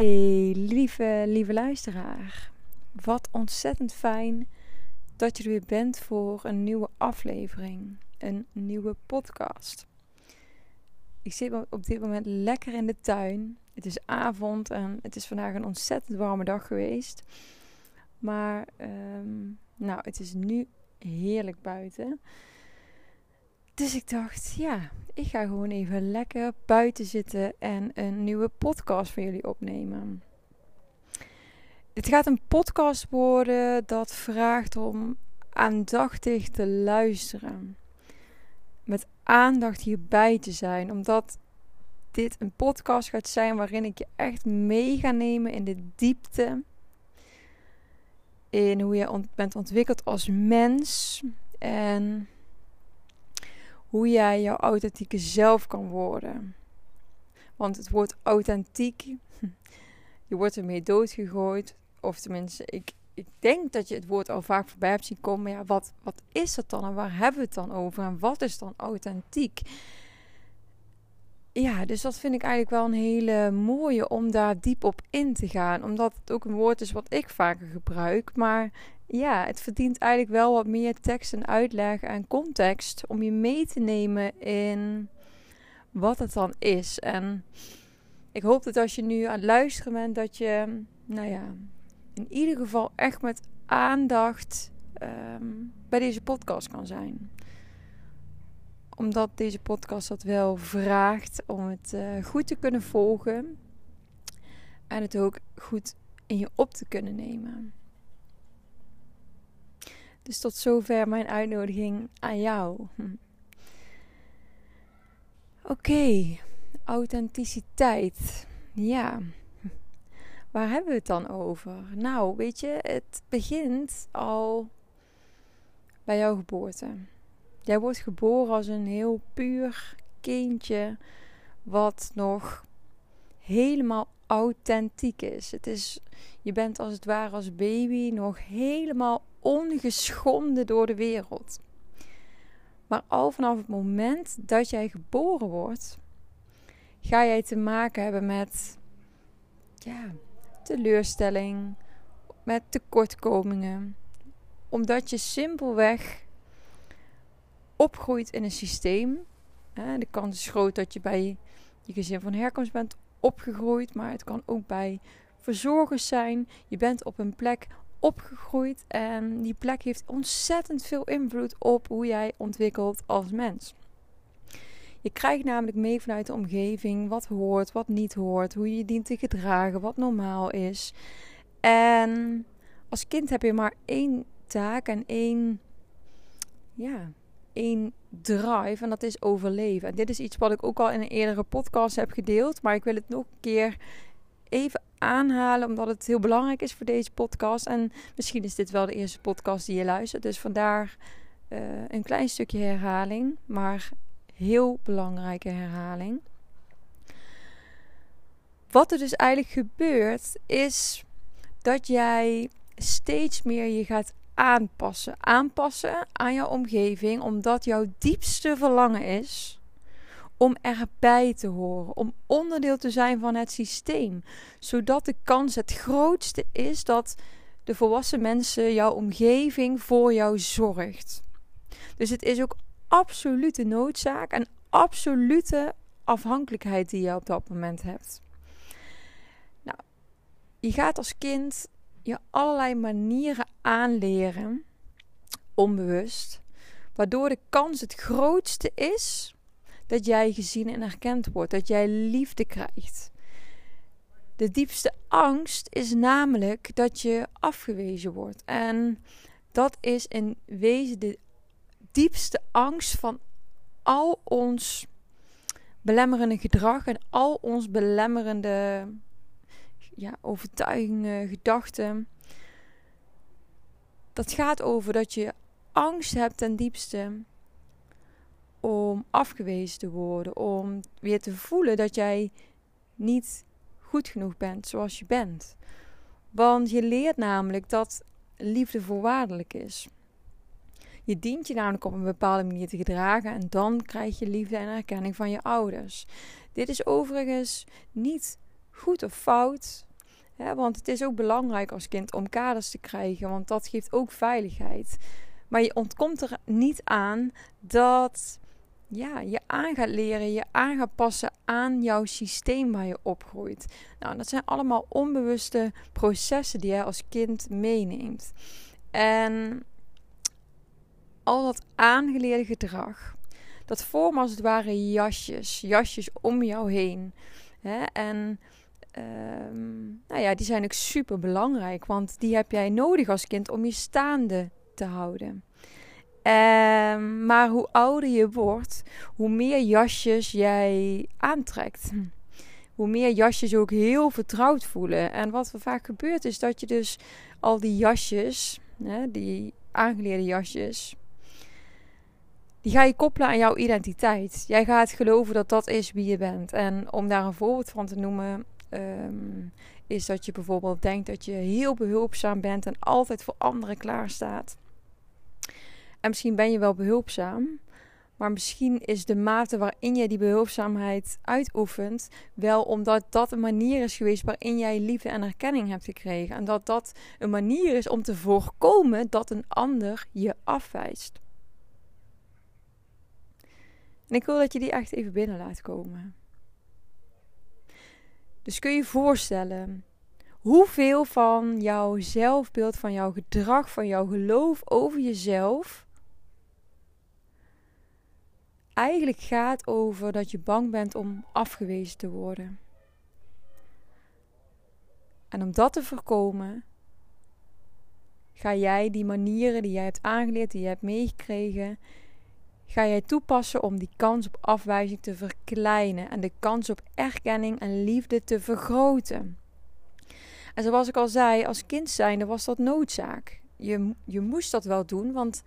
Hey, lieve, lieve luisteraar. Wat ontzettend fijn dat je er weer bent voor een nieuwe aflevering, een nieuwe podcast. Ik zit op dit moment lekker in de tuin. Het is avond en het is vandaag een ontzettend warme dag geweest. Maar, ehm, nou, het is nu heerlijk buiten. Dus ik dacht, ja, ik ga gewoon even lekker buiten zitten en een nieuwe podcast voor jullie opnemen. Het gaat een podcast worden dat vraagt om aandachtig te luisteren. Met aandacht hierbij te zijn, omdat dit een podcast gaat zijn waarin ik je echt mee ga nemen in de diepte. In hoe je bent ontwikkeld als mens. En hoe jij jouw authentieke zelf kan worden. Want het woord authentiek, je wordt ermee doodgegooid. Of tenminste, ik, ik denk dat je het woord al vaak voorbij hebt zien komen. Maar ja, wat, wat is dat dan en waar hebben we het dan over? En wat is dan authentiek? Ja, dus dat vind ik eigenlijk wel een hele mooie om daar diep op in te gaan. Omdat het ook een woord is wat ik vaker gebruik. Maar ja, het verdient eigenlijk wel wat meer tekst en uitleg en context om je mee te nemen in wat het dan is. En ik hoop dat als je nu aan het luisteren bent, dat je, nou ja, in ieder geval echt met aandacht ehm, bij deze podcast kan zijn. Omdat deze podcast dat wel vraagt om het uh, goed te kunnen volgen en het ook goed in je op te kunnen nemen. Dus tot zover mijn uitnodiging aan jou. Oké, authenticiteit. Ja, waar hebben we het dan over? Nou, weet je, het begint al bij jouw geboorte. Jij wordt geboren als een heel puur kindje, wat nog helemaal authentiek is. Het is, je bent als het ware als baby nog helemaal ongeschonden door de wereld. Maar al vanaf het moment dat jij geboren wordt, ga jij te maken hebben met ja, teleurstelling, met tekortkomingen. Omdat je simpelweg opgroeit in een systeem. De kans is groot dat je bij je gezin van herkomst bent opgegroeid, maar het kan ook bij verzorgers zijn. Je bent op een plek opgegroeid en die plek heeft ontzettend veel invloed op hoe jij ontwikkelt als mens. Je krijgt namelijk mee vanuit de omgeving wat hoort, wat niet hoort, hoe je je dient te gedragen, wat normaal is. En als kind heb je maar één taak en één, ja, één drive en dat is overleven. En dit is iets wat ik ook al in een eerdere podcast heb gedeeld, maar ik wil het nog een keer even aanhalen, omdat het heel belangrijk is voor deze podcast. En misschien is dit wel de eerste podcast die je luistert, dus vandaar uh, een klein stukje herhaling, maar heel belangrijke herhaling. Wat er dus eigenlijk gebeurt, is dat jij steeds meer je gaat aanpassen. Aanpassen aan jouw omgeving, omdat jouw diepste verlangen is om erbij te horen, om onderdeel te zijn van het systeem, zodat de kans het grootste is dat de volwassen mensen, jouw omgeving voor jou zorgt. Dus het is ook absolute noodzaak en absolute afhankelijkheid die je op dat moment hebt. Nou, je gaat als kind je allerlei manieren aanleren, onbewust, waardoor de kans het grootste is dat jij gezien en erkend wordt, dat jij liefde krijgt. De diepste angst is namelijk dat je afgewezen wordt. En dat is in wezen de diepste angst van al ons belemmerende gedrag en al ons belemmerende ja, overtuigingen, gedachten. Dat gaat over dat je angst hebt ten diepste om afgewezen te worden, om weer te voelen dat jij niet goed genoeg bent zoals je bent. Want je leert namelijk dat liefde voorwaardelijk is. Je dient je namelijk op een bepaalde manier te gedragen en dan krijg je liefde en erkenning van je ouders. Dit is overigens niet goed of fout. want het is ook belangrijk als kind om kaders te krijgen, want dat geeft ook veiligheid. Maar je ontkomt er niet aan dat ja, je aan gaat leren, je aan gaat passen aan jouw systeem waar je opgroeit. Nou, dat zijn allemaal onbewuste processen die je als kind meeneemt. En al dat aangeleerde gedrag, dat vormen als het ware jasjes, jasjes om jou heen. Hè? En um, nou ja, die zijn ook super belangrijk, want die heb jij nodig als kind om je staande te houden. Um, maar hoe ouder je wordt, hoe meer jasjes jij aantrekt. Hm. Hoe meer jasjes ook heel vertrouwd voelen. En wat er vaak gebeurt is dat je dus al die jasjes, hè, die aangeleerde jasjes, die ga je koppelen aan jouw identiteit. Jij gaat geloven dat dat is wie je bent. En om daar een voorbeeld van te noemen, Ehm, is dat je bijvoorbeeld denkt dat je heel behulpzaam bent en altijd voor anderen klaarstaat. En misschien ben je wel behulpzaam, maar misschien is de mate waarin je die behulpzaamheid uitoefent wel omdat dat een manier is geweest waarin jij liefde en erkenning hebt gekregen. En dat dat een manier is om te voorkomen dat een ander je afwijst. En ik wil dat je die echt even binnen laat komen. Dus kun je je voorstellen hoeveel van jouw zelfbeeld, van jouw gedrag, van jouw geloof over jezelf eigenlijk gaat over dat je bang bent om afgewezen te worden. En om dat te voorkomen, ga jij die manieren die jij hebt aangeleerd, die je hebt meegekregen, ga jij toepassen om die kans op afwijzing te verkleinen en de kans op erkenning en liefde te vergroten. En zoals ik al zei, als kind zijnde was dat noodzaak. Je, je moest dat wel doen, want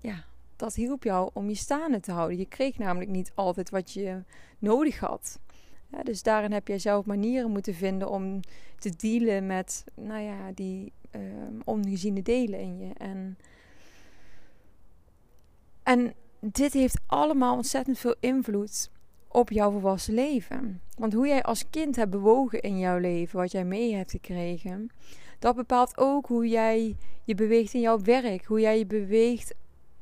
ja, dat hielp jou om je staande te houden. Je kreeg namelijk niet altijd wat je nodig had. Ja, dus daarin heb jij zelf manieren moeten vinden om te dealen met, nou ja, die uh, ongeziene delen in je. En, en dit heeft allemaal ontzettend veel invloed op jouw volwassen leven. Want hoe jij als kind hebt bewogen in jouw leven, wat jij mee hebt gekregen, dat bepaalt ook hoe jij je beweegt in jouw werk, hoe jij je beweegt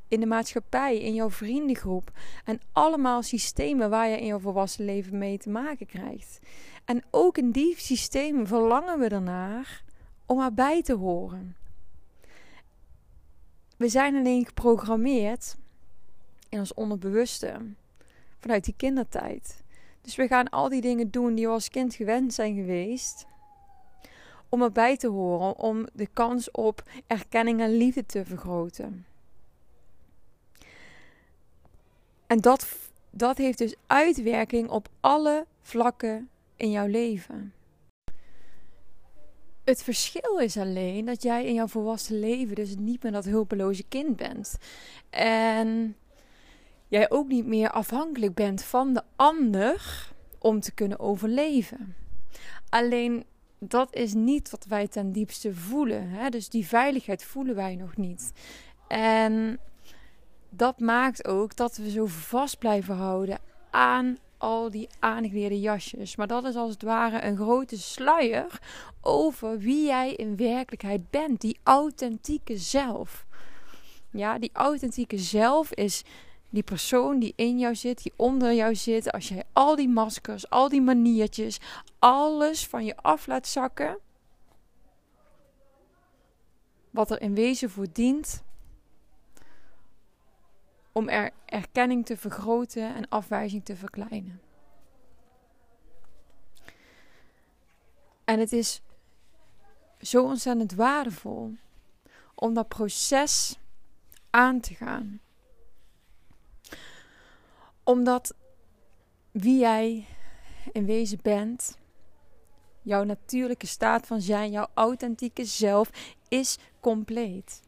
in de maatschappij, in jouw vriendengroep. En allemaal systemen waar je in jouw volwassen leven mee te maken krijgt. En ook in die systemen verlangen we ernaar om erbij te horen. We zijn alleen geprogrammeerd in ons onderbewuste. Vanuit die kindertijd. Dus we gaan al die dingen doen die we als kind gewend zijn geweest. Om erbij te horen, om de kans op erkenning en liefde te vergroten. En dat, dat heeft dus uitwerking op alle vlakken in jouw leven. Het verschil is alleen dat jij in jouw volwassen leven dus niet meer dat hulpeloze kind bent. En jij ook niet meer afhankelijk bent van de ander om te kunnen overleven. Alleen dat is niet wat wij ten diepste voelen. Hè? Dus die veiligheid voelen wij nog niet. En dat maakt ook dat we zo vast blijven houden aan al die aangeleerde jasjes. Maar dat is als het ware een grote sluier over wie jij in werkelijkheid bent. Die authentieke zelf. Ja, die authentieke zelf is die persoon die in jou zit, die onder jou zit, als jij al die maskers, al die maniertjes, alles van je af laat zakken, wat er in wezen voor dient om er erkenning te vergroten en afwijzing te verkleinen. En het is zo ontzettend waardevol om dat proces aan te gaan omdat wie jij in wezen bent, jouw natuurlijke staat van zijn, jouw authentieke zelf, is compleet.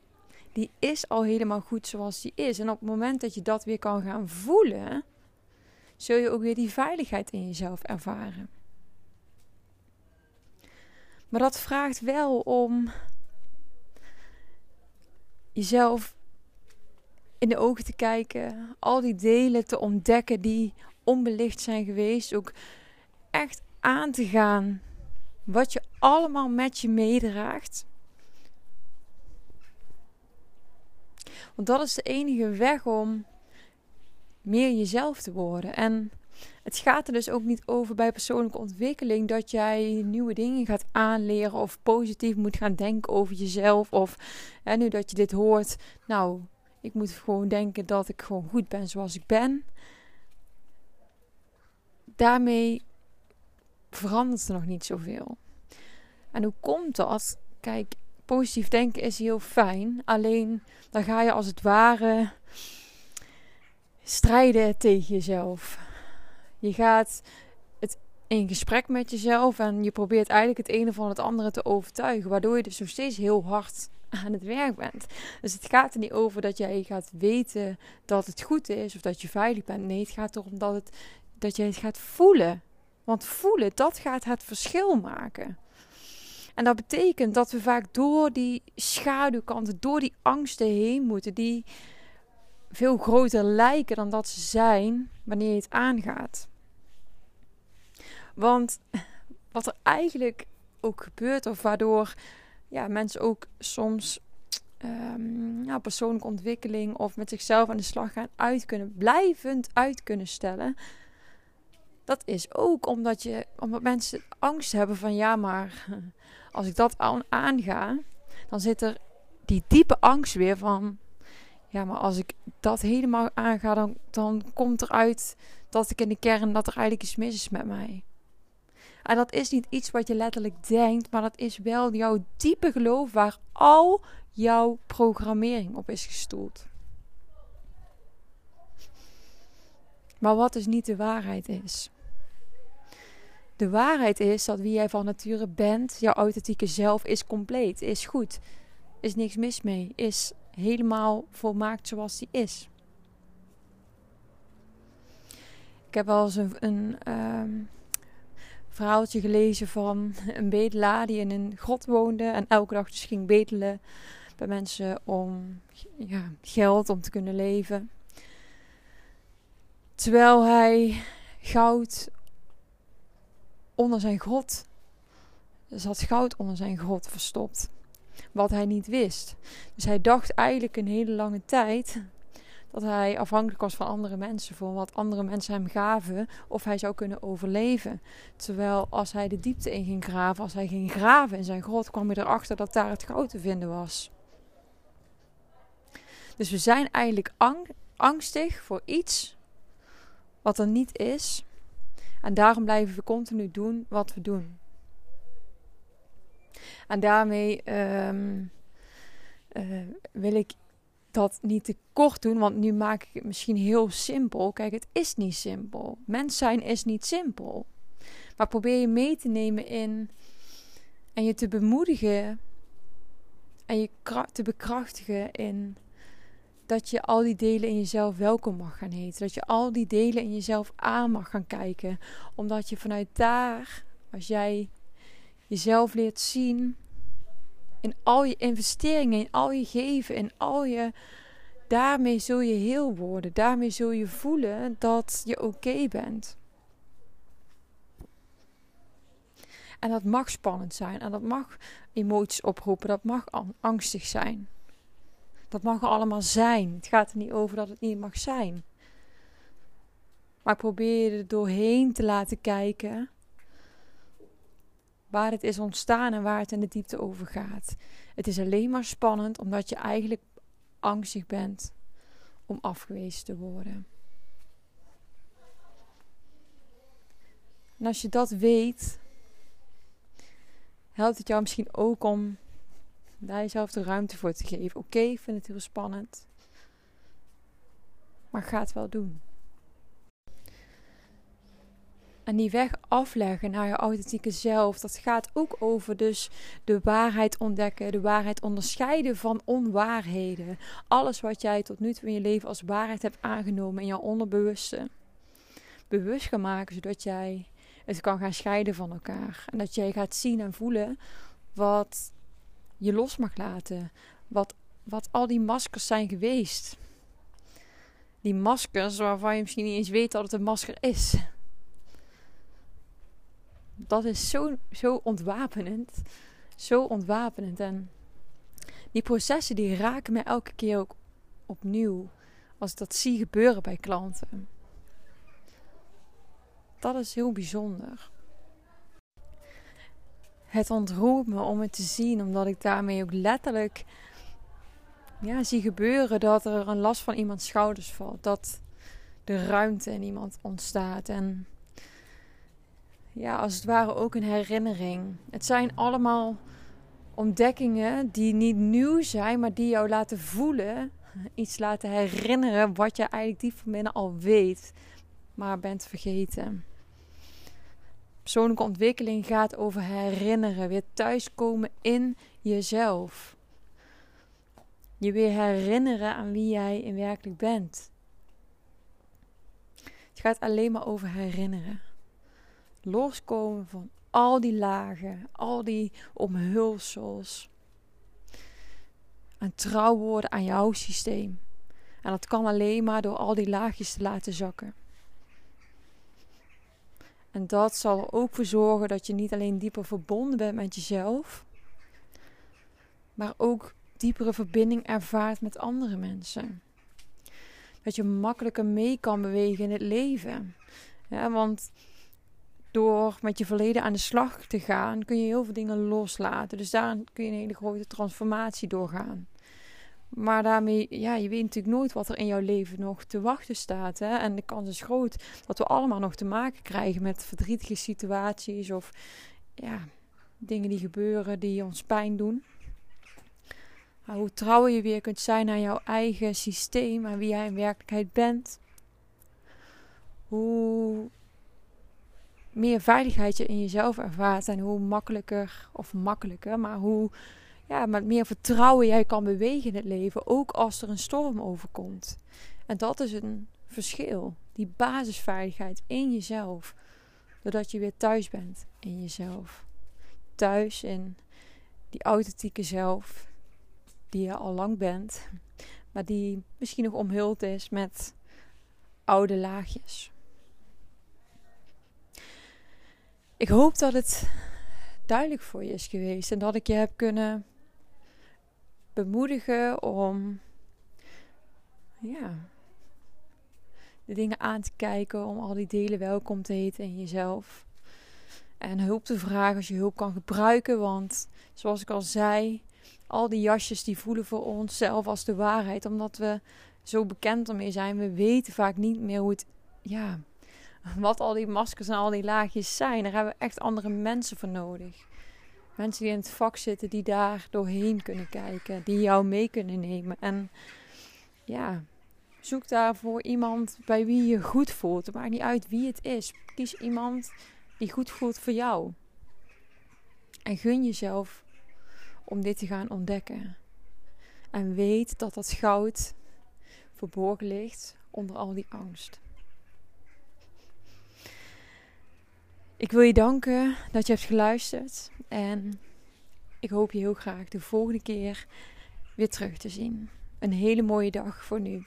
Die is al helemaal goed zoals die is. En op het moment dat je dat weer kan gaan voelen, zul je ook weer die veiligheid in jezelf ervaren. Maar dat vraagt wel om jezelf in de ogen te kijken, al die delen te ontdekken die onbelicht zijn geweest, ook echt aan te gaan wat je allemaal met je meedraagt. Want dat is de enige weg om meer jezelf te worden. En het gaat er dus ook niet over bij persoonlijke ontwikkeling dat jij nieuwe dingen gaat aanleren of positief moet gaan denken over jezelf. Of hè, nu dat je dit hoort, nou, ik moet gewoon denken dat ik gewoon goed ben zoals ik ben. Daarmee verandert er nog niet zoveel. En hoe komt dat? Kijk, positief denken is heel fijn. Alleen dan ga je als het ware strijden tegen jezelf. Je gaat het in gesprek met jezelf en je probeert eigenlijk het ene van het andere te overtuigen, waardoor je dus nog steeds heel hard aan het werk bent. Dus het gaat er niet over dat jij gaat weten dat het goed is of dat je veilig bent. Nee, het gaat erom dat, het, dat jij het gaat voelen. Want voelen, dat gaat het verschil maken. En dat betekent dat we vaak door die schaduwkanten, door die angsten heen moeten, die veel groter lijken dan dat ze zijn wanneer je het aangaat. Want wat er eigenlijk ook gebeurt, of waardoor ja, mensen ook soms ja, persoonlijke ontwikkeling of met zichzelf aan de slag gaan uit kunnen, blijvend uit kunnen stellen. Dat is ook omdat, je, omdat mensen angst hebben van ja, maar als ik dat aanga, dan zit er die diepe angst weer van ja, maar als ik dat helemaal aanga, dan, dan komt eruit dat ik in de kern dat er eigenlijk iets mis is met mij. En dat is niet iets wat je letterlijk denkt, maar dat is wel jouw diepe geloof waar al jouw programmering op is gestoeld. Maar wat dus niet de waarheid is. De waarheid is dat wie jij van nature bent, jouw authentieke zelf, is compleet, is goed, is niks mis mee, is helemaal volmaakt zoals die is. Ik heb wel eens een, een um, verhaaltje gelezen van een bedelaar die in een grot woonde en elke dag dus ging bedelen bij mensen om ja, geld om te kunnen leven. Terwijl hij goud onder zijn grot, zat goud onder zijn grot verstopt wat hij niet wist. Dus hij dacht eigenlijk een hele lange tijd dat hij afhankelijk was van andere mensen voor wat andere mensen hem gaven of hij zou kunnen overleven. Terwijl als hij de diepte in ging graven, als hij ging graven in zijn grot, kwam hij erachter dat daar het goud te vinden was. Dus we zijn eigenlijk angstig voor iets wat er niet is. En daarom blijven we continu doen wat we doen. En daarmee ehm, eh, wil ik dat niet te kort doen, want nu maak ik het misschien heel simpel. Kijk, het is niet simpel. Mens zijn is niet simpel. Maar probeer je mee te nemen in en je te bemoedigen en je te bekrachtigen in dat je al die delen in jezelf welkom mag gaan heten. Dat je al die delen in jezelf aan mag gaan kijken. Omdat je vanuit daar, als jij jezelf leert zien. In al je investeringen, in al je geven, in al je. Daarmee zul je heel worden. Daarmee zul je voelen dat je oké bent. En dat mag spannend zijn. En dat mag emoties oproepen. Dat mag angstig zijn. Dat mag allemaal zijn. Het gaat er niet over dat het niet mag zijn. Maar probeer er doorheen te laten kijken waar het is ontstaan en waar het in de diepte over gaat. Het is alleen maar spannend omdat je eigenlijk angstig bent om afgewezen te worden. En als je dat weet, helpt het jou misschien ook om daar jezelf de ruimte voor te geven. Oké, ik vind het heel spannend, maar ga het wel doen. En die weg afleggen naar je authentieke zelf, dat gaat ook over dus de waarheid ontdekken, de waarheid onderscheiden van onwaarheden. Alles wat jij tot nu toe in je leven als waarheid hebt aangenomen in jouw onderbewuste. Bewust gaan maken, zodat jij het kan gaan scheiden van elkaar. En dat jij gaat zien en voelen wat je los mag laten. Wat, wat al die maskers zijn geweest. Die maskers waarvan je misschien niet eens weet dat het een masker is. Dat is zo, zo ontwapenend. Zo ontwapenend. En die processen die raken me elke keer ook opnieuw. Als ik dat zie gebeuren bij klanten. Dat is heel bijzonder. Het ontroert me om het te zien, omdat ik daarmee ook letterlijk ja, zie gebeuren dat er een last van iemands schouders valt. Dat de ruimte in iemand ontstaat. En ja, als het ware ook een herinnering. Het zijn allemaal ontdekkingen die niet nieuw zijn, maar die jou laten voelen, iets laten herinneren wat je eigenlijk diep van binnen al weet, maar bent vergeten. Persoonlijke ontwikkeling gaat over herinneren, weer thuiskomen in jezelf. Je weer herinneren aan wie jij in werkelijk bent. Het gaat alleen maar over herinneren. Loskomen van al die lagen, al die omhulsels. En trouw worden aan jouw systeem. En dat kan alleen maar door al die laagjes te laten zakken. En dat zal er ook voor zorgen dat je niet alleen dieper verbonden bent met jezelf, maar ook diepere verbinding ervaart met andere mensen. Dat je makkelijker mee kan bewegen in het leven. Ja, want door met je verleden aan de slag te gaan, kun je heel veel dingen loslaten. Dus daar kun je een hele grote transformatie doorgaan. Maar daarmee, ja, je weet natuurlijk nooit wat er in jouw leven nog te wachten staat. Hè? En de kans is groot dat we allemaal nog te maken krijgen met verdrietige situaties of ja, dingen die gebeuren die ons pijn doen. Hoe trouw je weer kunt zijn aan jouw eigen systeem, aan wie jij in werkelijkheid bent. Hoe meer veiligheid je in jezelf ervaart en hoe makkelijker, of makkelijker, maar hoe ja, met meer vertrouwen jij kan bewegen in het leven, ook als er een storm overkomt. En dat is een verschil, die basisveiligheid in jezelf, doordat je weer thuis bent in jezelf. Thuis in die authentieke zelf, die je al lang bent, maar die misschien nog omhuld is met oude laagjes. Ik hoop dat het duidelijk voor je is geweest en dat ik je heb kunnen bemoedigen om ja, de dingen aan te kijken, om al die delen welkom te heten in jezelf. En hulp te vragen als je hulp kan gebruiken, want zoals ik al zei, al die jasjes die voelen voor onszelf als de waarheid, omdat we zo bekend ermee zijn. We weten vaak niet meer hoe het, ja, wat al die maskers en al die laagjes zijn. Daar hebben we echt andere mensen voor nodig. Mensen die in het vak zitten, die daar doorheen kunnen kijken, die jou mee kunnen nemen. En ja, zoek daarvoor iemand bij wie je goed voelt. Het maakt niet uit wie het is. Kies iemand die goed voelt voor jou. En gun jezelf om dit te gaan ontdekken. En weet dat dat goud verborgen ligt onder al die angst. Ik wil je danken dat je hebt geluisterd. En ik hoop je heel graag de volgende keer weer terug te zien. Een hele mooie dag voor nu.